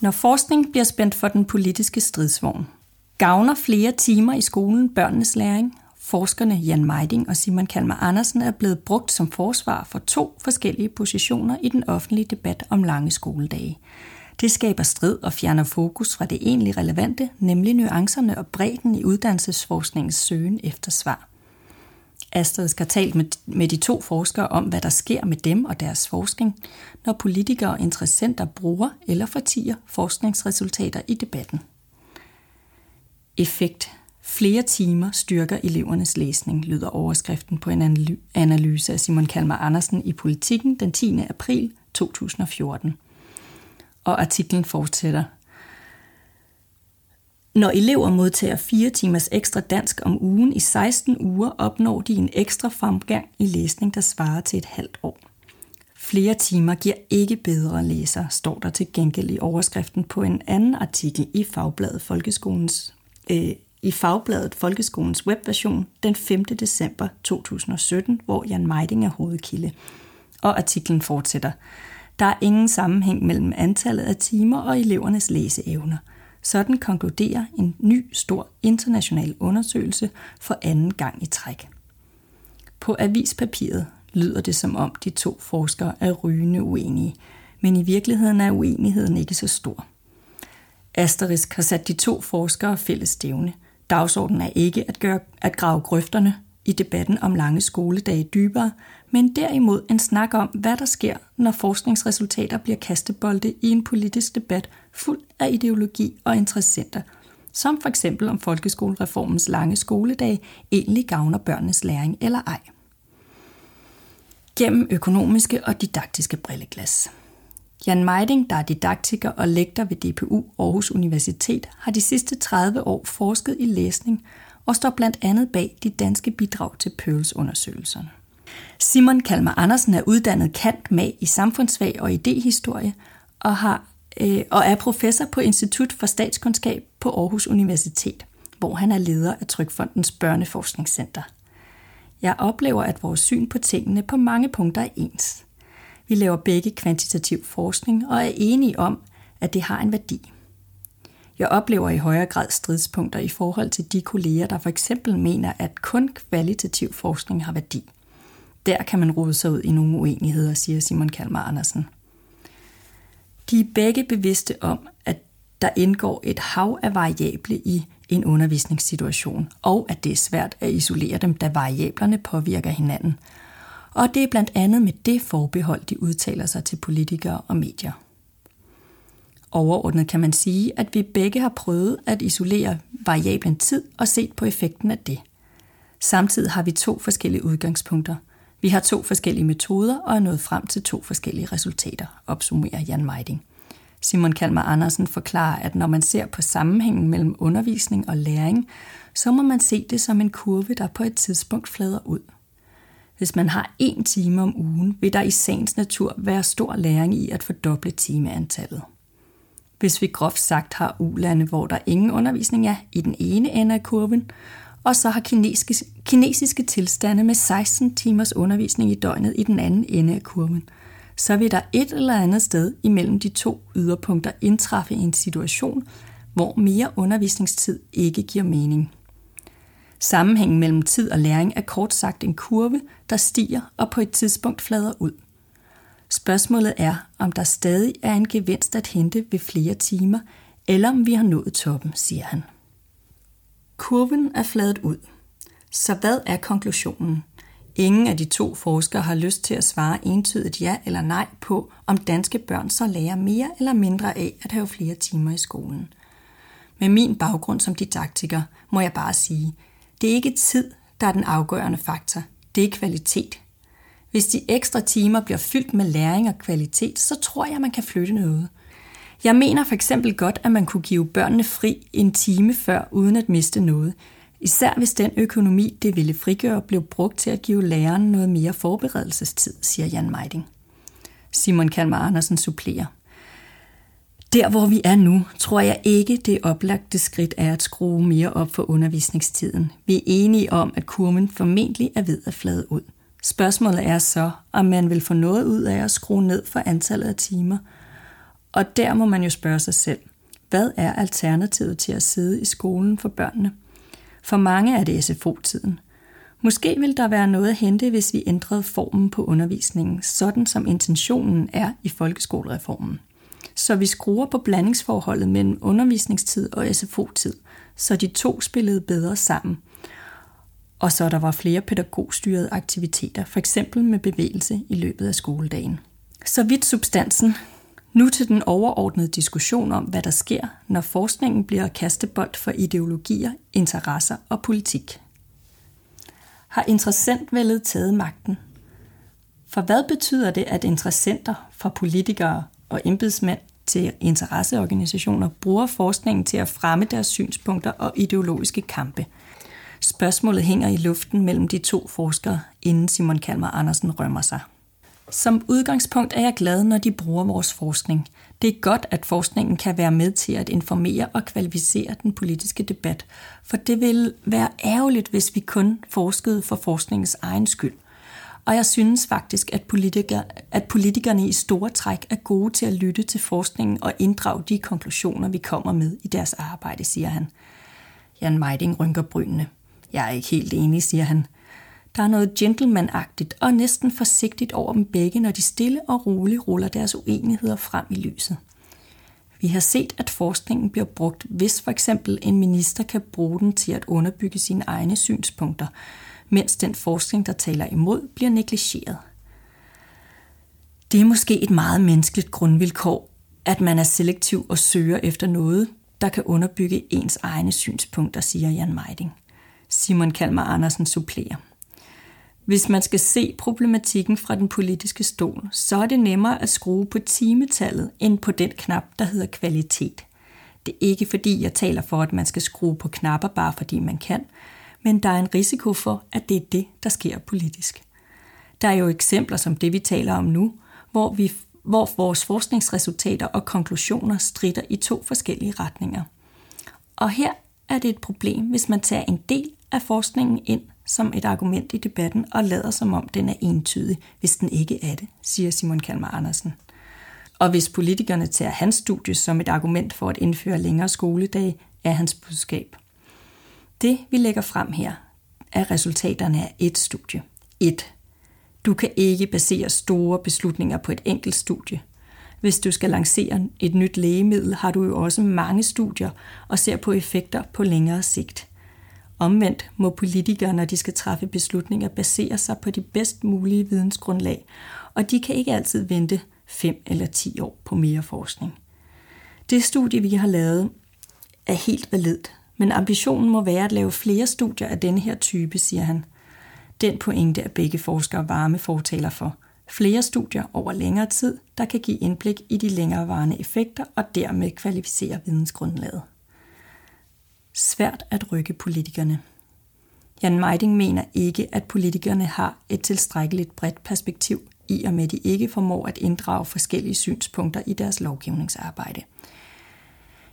Når forskning bliver spændt for den politiske stridsvogn, gavner flere timer i skolen børnenes læring. Forskerne Jan Meiding og Simon Kalmar Andersen er blevet brugt som forsvar for to forskellige positioner i den offentlige debat om lange skoledage. Det skaber strid og fjerner fokus fra det egentlig relevante, nemlig nuancerne og bredden i uddannelsesforskningens søgen efter svar. Astrid skal talt med, med de to forskere om, hvad der sker med dem og deres forskning, når politikere og interessenter bruger eller fortiger forskningsresultater i debatten. Effekt. Flere timer styrker elevernes læsning, lyder overskriften på en analyse af Simon Kalmar Andersen i Politiken den 10. april 2014. Og artiklen fortsætter. Når elever modtager 4 timers ekstra dansk om ugen i 16 uger, opnår de en ekstra fremgang i læsning, der svarer til et halvt år. Flere timer giver ikke bedre læser, står der til gengæld i overskriften på en anden artikel i Fagbladet Folkeskolens, øh, i Fagbladet Folkeskolens webversion den 5. december 2017, hvor Jan Meiding er hovedkilde. Og artiklen fortsætter. Der er ingen sammenhæng mellem antallet af timer og elevernes læseevner – sådan konkluderer en ny stor international undersøgelse for anden gang i træk. På avispapiret lyder det som om de to forskere er rygende uenige, men i virkeligheden er uenigheden ikke så stor. Asterisk har sat de to forskere fælles stævne. Dagsordenen er ikke at, gøre, at grave grøfterne i debatten om lange skoledage dybere, men derimod en snak om, hvad der sker, når forskningsresultater bliver kastebolde i en politisk debat fuld af ideologi og interessenter, som for eksempel om folkeskolereformens lange skoledag egentlig gavner børnenes læring eller ej. Gennem økonomiske og didaktiske brilleglas. Jan Meiding, der er didaktiker og lektor ved DPU Aarhus Universitet, har de sidste 30 år forsket i læsning og står blandt andet bag de danske bidrag til Pearls-undersøgelserne. Simon Kalmar Andersen er uddannet kant med i samfundsfag og idehistorie og, har, øh, og er professor på Institut for Statskundskab på Aarhus Universitet, hvor han er leder af Trykfondens Børneforskningscenter. Jeg oplever, at vores syn på tingene på mange punkter er ens. Vi laver begge kvantitativ forskning og er enige om, at det har en værdi. Jeg oplever i højere grad stridspunkter i forhold til de kolleger, der for eksempel mener, at kun kvalitativ forskning har værdi. Der kan man rode sig ud i nogle uenigheder, siger Simon Kalmar Andersen. De er begge bevidste om, at der indgår et hav af variable i en undervisningssituation, og at det er svært at isolere dem, da variablerne påvirker hinanden. Og det er blandt andet med det forbehold, de udtaler sig til politikere og medier. Overordnet kan man sige, at vi begge har prøvet at isolere variablen tid og set på effekten af det. Samtidig har vi to forskellige udgangspunkter. Vi har to forskellige metoder og er nået frem til to forskellige resultater, opsummerer Jan Meiding. Simon Kalmar Andersen forklarer, at når man ser på sammenhængen mellem undervisning og læring, så må man se det som en kurve, der på et tidspunkt flader ud. Hvis man har én time om ugen, vil der i sagens natur være stor læring i at fordoble timeantallet. Hvis vi groft sagt har ulande, hvor der ingen undervisning er i den ene ende af kurven, og så har kinesiske, kinesiske tilstande med 16 timers undervisning i døgnet i den anden ende af kurven, så vil der et eller andet sted imellem de to yderpunkter indtræffe en situation, hvor mere undervisningstid ikke giver mening. Sammenhængen mellem tid og læring er kort sagt en kurve, der stiger og på et tidspunkt flader ud – Spørgsmålet er, om der stadig er en gevinst at hente ved flere timer, eller om vi har nået toppen, siger han. Kurven er fladet ud. Så hvad er konklusionen? Ingen af de to forskere har lyst til at svare entydigt ja eller nej på, om danske børn så lærer mere eller mindre af at have flere timer i skolen. Med min baggrund som didaktiker må jeg bare sige, det er ikke tid, der er den afgørende faktor. Det er kvalitet, hvis de ekstra timer bliver fyldt med læring og kvalitet, så tror jeg, man kan flytte noget. Jeg mener for eksempel godt, at man kunne give børnene fri en time før, uden at miste noget. Især hvis den økonomi, det ville frigøre, blev brugt til at give læreren noget mere forberedelsestid, siger Jan Meiding. Simon Kalmar Andersen supplerer. Der hvor vi er nu, tror jeg ikke, det oplagte skridt er at skrue mere op for undervisningstiden. Vi er enige om, at kurven formentlig er ved at flade ud. Spørgsmålet er så, om man vil få noget ud af at skrue ned for antallet af timer, Og der må man jo spørge sig selv, hvad er alternativet til at sidde i skolen for børnene? For mange er det SFO-tiden. Måske vil der være noget at hente, hvis vi ændrede formen på undervisningen, sådan som intentionen er i folkeskolereformen. Så vi skruer på blandingsforholdet mellem undervisningstid og SFO-tid, så de to spillede bedre sammen. Og så der var flere pædagogstyrede aktiviteter, for eksempel med bevægelse i løbet af skoledagen. Så vidt substansen. Nu til den overordnede diskussion om, hvad der sker, når forskningen bliver kastebold for ideologier, interesser og politik. Har interessentvældet taget magten? For hvad betyder det, at interessenter fra politikere og embedsmænd til interesseorganisationer bruger forskningen til at fremme deres synspunkter og ideologiske kampe? Spørgsmålet hænger i luften mellem de to forskere, inden Simon Kalmer Andersen rømmer sig. Som udgangspunkt er jeg glad, når de bruger vores forskning. Det er godt, at forskningen kan være med til at informere og kvalificere den politiske debat, for det vil være ærgerligt, hvis vi kun forskede for forskningens egen skyld. Og jeg synes faktisk, at, politiker, at politikerne i store træk er gode til at lytte til forskningen og inddrage de konklusioner, vi kommer med i deres arbejde, siger han. Jan Meiding rynker brynene. Jeg er ikke helt enig, siger han. Der er noget gentlemanagtigt og næsten forsigtigt over dem begge, når de stille og roligt ruller deres uenigheder frem i lyset. Vi har set, at forskningen bliver brugt, hvis for eksempel en minister kan bruge den til at underbygge sine egne synspunkter, mens den forskning, der taler imod, bliver negligeret. Det er måske et meget menneskeligt grundvilkår, at man er selektiv og søger efter noget, der kan underbygge ens egne synspunkter, siger Jan Meiding. Simon Kalmar Andersen supplerer. Hvis man skal se problematikken fra den politiske stol, så er det nemmere at skrue på timetallet end på den knap, der hedder kvalitet. Det er ikke fordi, jeg taler for, at man skal skrue på knapper bare fordi man kan, men der er en risiko for, at det er det, der sker politisk. Der er jo eksempler som det, vi taler om nu, hvor, vi, hvor vores forskningsresultater og konklusioner strider i to forskellige retninger. Og her er det et problem, hvis man tager en del af forskningen ind som et argument i debatten og lader som om den er entydig, hvis den ikke er det, siger Simon Kalmar Andersen. Og hvis politikerne tager hans studie som et argument for at indføre længere skoledage, er hans budskab. Det, vi lægger frem her, er resultaterne af et studie. Et. Du kan ikke basere store beslutninger på et enkelt studie. Hvis du skal lancere et nyt lægemiddel, har du jo også mange studier og ser på effekter på længere sigt. Omvendt må politikere, når de skal træffe beslutninger, basere sig på de bedst mulige vidensgrundlag, og de kan ikke altid vente 5 eller 10 år på mere forskning. Det studie, vi har lavet, er helt validt, men ambitionen må være at lave flere studier af denne her type, siger han. Den pointe er begge forskere varme fortaler for. Flere studier over længere tid, der kan give indblik i de længerevarende effekter og dermed kvalificere vidensgrundlaget svært at rykke politikerne. Jan Meiding mener ikke, at politikerne har et tilstrækkeligt bredt perspektiv i og med de ikke formår at inddrage forskellige synspunkter i deres lovgivningsarbejde.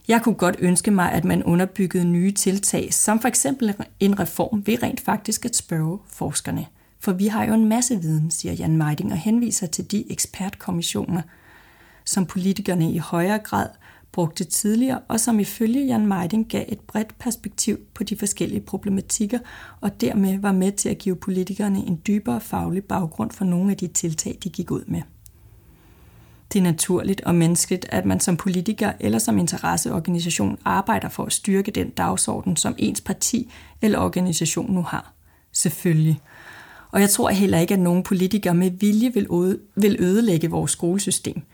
Jeg kunne godt ønske mig, at man underbyggede nye tiltag, som for eksempel en reform ved rent faktisk at spørge forskerne. For vi har jo en masse viden, siger Jan Meiding og henviser til de ekspertkommissioner, som politikerne i højere grad – brugte tidligere, og som ifølge Jan Meiding gav et bredt perspektiv på de forskellige problematikker, og dermed var med til at give politikerne en dybere faglig baggrund for nogle af de tiltag, de gik ud med. Det er naturligt og menneskeligt, at man som politiker eller som interesseorganisation arbejder for at styrke den dagsorden, som ens parti eller organisation nu har. Selvfølgelig. Og jeg tror heller ikke, at nogen politikere med vilje vil ødelægge vores skolesystem –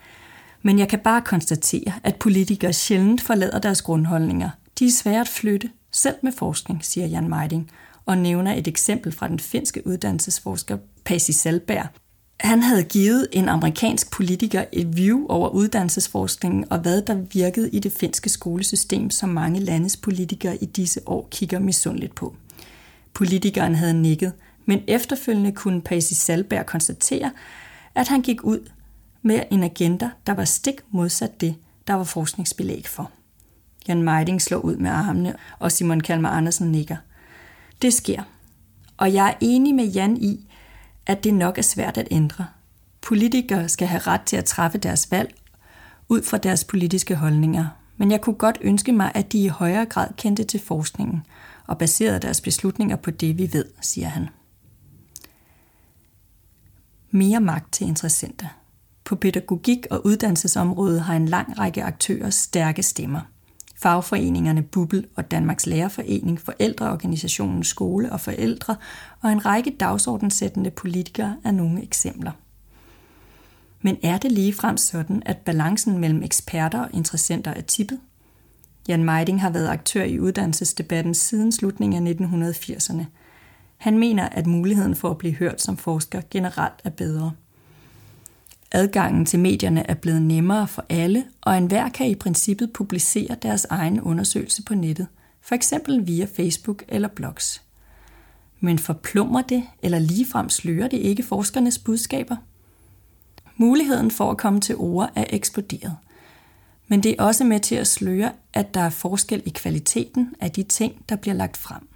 men jeg kan bare konstatere, at politikere sjældent forlader deres grundholdninger. De er svære at flytte, selv med forskning, siger Jan Meiding, og nævner et eksempel fra den finske uddannelsesforsker Pasi Salberg. Han havde givet en amerikansk politiker et view over uddannelsesforskningen og hvad der virkede i det finske skolesystem, som mange landes politikere i disse år kigger misundeligt på. Politikeren havde nikket, men efterfølgende kunne Pasi Salberg konstatere, at han gik ud med en agenda, der var stik modsat det, der var forskningsbelæg for. Jan Meiding slår ud med armene, og Simon Kalmar Andersen nikker. Det sker. Og jeg er enig med Jan i, at det nok er svært at ændre. Politikere skal have ret til at træffe deres valg, ud fra deres politiske holdninger, men jeg kunne godt ønske mig, at de i højere grad kendte til forskningen og baserede deres beslutninger på det, vi ved, siger han. Mere magt til interessenter. På pædagogik- og uddannelsesområdet har en lang række aktører stærke stemmer. Fagforeningerne Bubbel og Danmarks Lærerforening, Forældreorganisationen Skole og Forældre og en række dagsordensættende politikere er nogle eksempler. Men er det ligefrem sådan, at balancen mellem eksperter og interessenter er tippet? Jan Meiding har været aktør i uddannelsesdebatten siden slutningen af 1980'erne. Han mener, at muligheden for at blive hørt som forsker generelt er bedre. Adgangen til medierne er blevet nemmere for alle, og enhver kan i princippet publicere deres egen undersøgelse på nettet, for eksempel via Facebook eller blogs. Men forplummer det eller ligefrem slører det ikke forskernes budskaber? Muligheden for at komme til ord er eksploderet. Men det er også med til at sløre, at der er forskel i kvaliteten af de ting, der bliver lagt frem.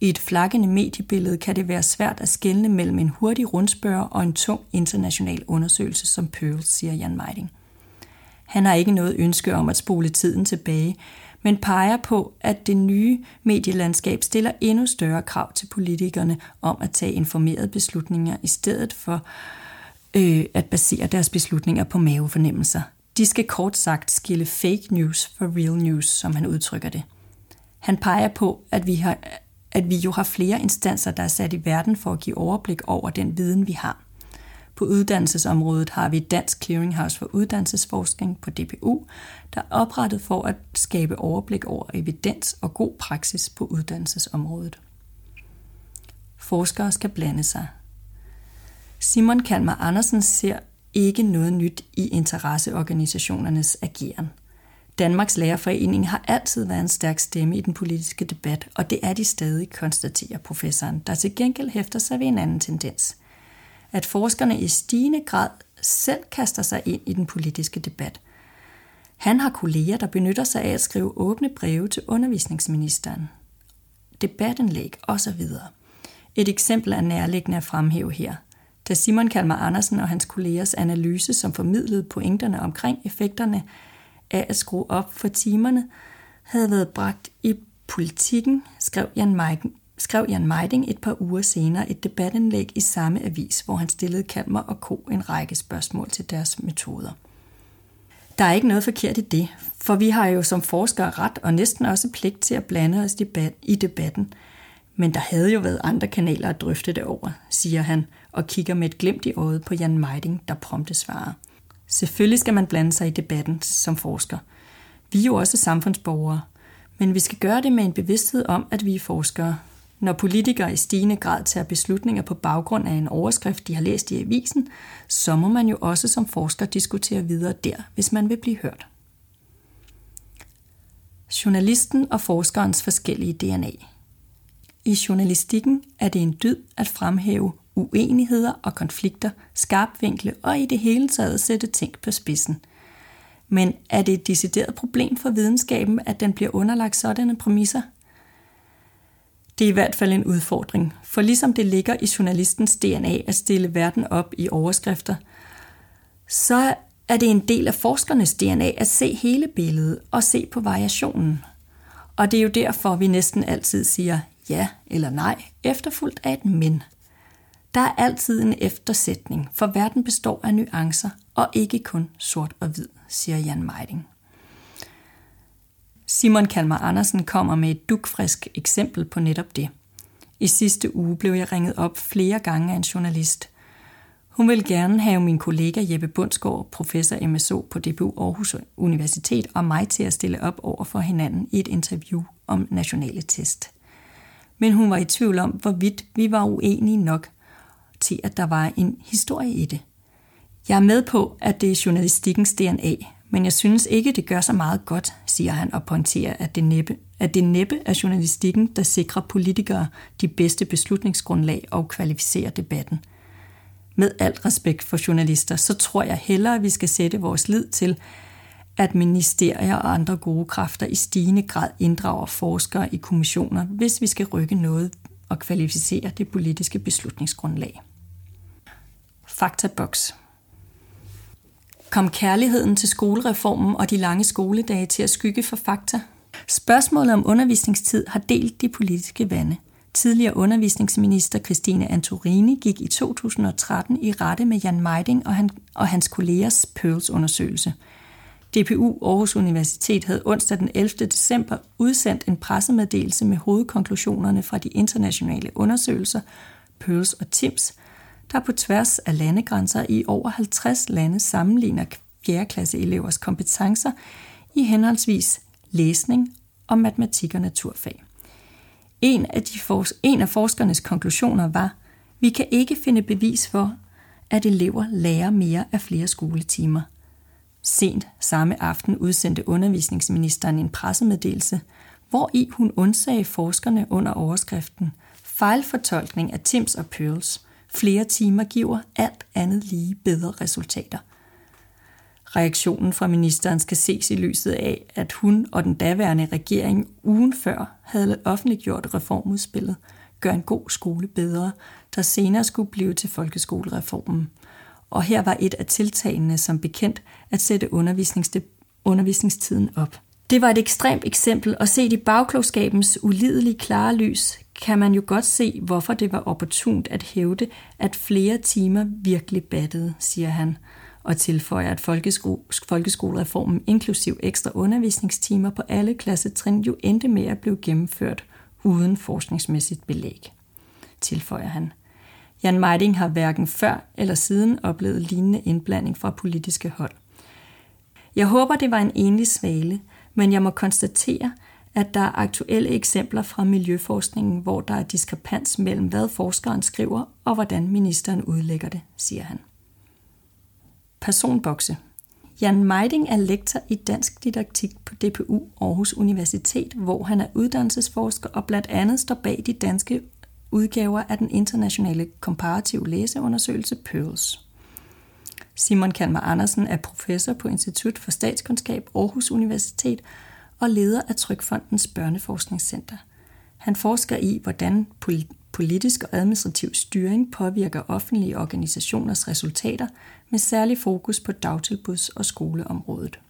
I et flakkende mediebillede kan det være svært at skelne mellem en hurtig rundspørg og en tung international undersøgelse som Pearl, siger Jan Meiding. Han har ikke noget ønske om at spole tiden tilbage, men peger på, at det nye medielandskab stiller endnu større krav til politikerne om at tage informerede beslutninger i stedet for øh, at basere deres beslutninger på mavefornemmelser. De skal kort sagt skille fake news for real news, som han udtrykker det. Han peger på, at vi, har, at vi jo har flere instanser, der er sat i verden for at give overblik over den viden, vi har. På uddannelsesområdet har vi Dansk Clearinghouse for Uddannelsesforskning på DPU, der er oprettet for at skabe overblik over evidens og god praksis på uddannelsesområdet. Forskere skal blande sig, Simon Kalmar Andersen ser ikke noget nyt i interesseorganisationernes ageren. Danmarks Lærerforening har altid været en stærk stemme i den politiske debat, og det er de stadig, konstaterer professoren, der til gengæld hæfter sig ved en anden tendens. At forskerne i stigende grad selv kaster sig ind i den politiske debat. Han har kolleger, der benytter sig af at skrive åbne breve til undervisningsministeren, debattenlæg osv. Et eksempel er nærliggende at fremhæve her – da Simon Kalmar Andersen og hans kollegers analyse, som formidlede pointerne omkring effekterne af at skrue op for timerne, havde været bragt i politikken, skrev Jan, Meiding, skrev Jan Meiding et par uger senere et debatindlæg i samme avis, hvor han stillede Kalmer og Co. en række spørgsmål til deres metoder. Der er ikke noget forkert i det, for vi har jo som forskere ret og næsten også pligt til at blande os i debatten. Men der havde jo været andre kanaler at drøfte det over, siger han, og kigger med et glimt i øjet på Jan Meiding, der prompte svarer. Selvfølgelig skal man blande sig i debatten som forsker. Vi er jo også samfundsborgere, men vi skal gøre det med en bevidsthed om, at vi er forskere. Når politikere i stigende grad tager beslutninger på baggrund af en overskrift, de har læst i avisen, så må man jo også som forsker diskutere videre der, hvis man vil blive hørt. Journalisten og forskerens forskellige DNA. I journalistikken er det en dyd at fremhæve uenigheder og konflikter, skarpvinkle og i det hele taget sætte ting på spidsen. Men er det et decideret problem for videnskaben, at den bliver underlagt sådanne præmisser? Det er i hvert fald en udfordring, for ligesom det ligger i journalistens DNA at stille verden op i overskrifter, så er det en del af forskernes DNA at se hele billedet og se på variationen. Og det er jo derfor, vi næsten altid siger ja eller nej, efterfulgt af et men – der er altid en eftersætning, for verden består af nuancer og ikke kun sort og hvid, siger Jan Meiding. Simon Kalmar Andersen kommer med et dukfrisk eksempel på netop det. I sidste uge blev jeg ringet op flere gange af en journalist. Hun vil gerne have min kollega Jeppe Bundsgaard, professor MSO på DBU Aarhus Universitet, og mig til at stille op over for hinanden i et interview om nationale test. Men hun var i tvivl om, hvorvidt vi var uenige nok, til, at der var en historie i det. Jeg er med på, at det er journalistikkens DNA, men jeg synes ikke, det gør så meget godt, siger han og pointerer, at det næppe, at det næppe er journalistikken, der sikrer politikere de bedste beslutningsgrundlag og kvalificerer debatten. Med alt respekt for journalister, så tror jeg hellere, at vi skal sætte vores lid til, at ministerier og andre gode kræfter i stigende grad inddrager forskere i kommissioner, hvis vi skal rykke noget og kvalificere det politiske beslutningsgrundlag. Faktaboks. Kom kærligheden til skolereformen og de lange skoledage til at skygge for fakta? Spørgsmålet om undervisningstid har delt de politiske vande. Tidligere undervisningsminister Christine Antorini gik i 2013 i rette med Jan Meiding og, han, og hans kollegers Pearls-undersøgelse. DPU Aarhus Universitet havde onsdag den 11. december udsendt en pressemeddelelse med hovedkonklusionerne fra de internationale undersøgelser Pearls og TIMS, der på tværs af landegrænser i over 50 lande sammenligner 4. klasse elevers kompetencer i henholdsvis læsning og matematik og naturfag. En af, de for, en af forskernes konklusioner var, vi kan ikke finde bevis for, at elever lærer mere af flere skoletimer. Sent samme aften udsendte undervisningsministeren en pressemeddelelse, hvor i hun undsagde forskerne under overskriften Fejlfortolkning af Tims og Pearls. Flere timer giver alt andet lige bedre resultater – Reaktionen fra ministeren skal ses i lyset af, at hun og den daværende regering ugen før havde offentliggjort reformudspillet Gør en god skole bedre, der senere skulle blive til folkeskolereformen. Og her var et af tiltagene som bekendt at sætte undervisningstiden op. Det var et ekstremt eksempel, og set i bagklogskabens ulidelige klare lys, kan man jo godt se, hvorfor det var opportunt at hævde, at flere timer virkelig battede, siger han og tilføjer, at folkeskolereformen inklusiv ekstra undervisningstimer på alle klassetrin jo endte med at blive gennemført uden forskningsmæssigt belæg, tilføjer han. Jan Meiding har hverken før eller siden oplevet lignende indblanding fra politiske hold. Jeg håber, det var en enlig svale, men jeg må konstatere, at der er aktuelle eksempler fra miljøforskningen, hvor der er diskrepans mellem, hvad forskeren skriver og hvordan ministeren udlægger det, siger han. Personbokse. Jan Meiding er lektor i dansk didaktik på DPU Aarhus Universitet, hvor han er uddannelsesforsker og blandt andet står bag de danske udgaver af den internationale komparative læseundersøgelse Pearls. Simon Kalmar Andersen er professor på Institut for Statskundskab Aarhus Universitet og leder af Trykfondens Børneforskningscenter. Han forsker i, hvordan politisk og administrativ styring påvirker offentlige organisationers resultater med særlig fokus på dagtilbuds- og skoleområdet.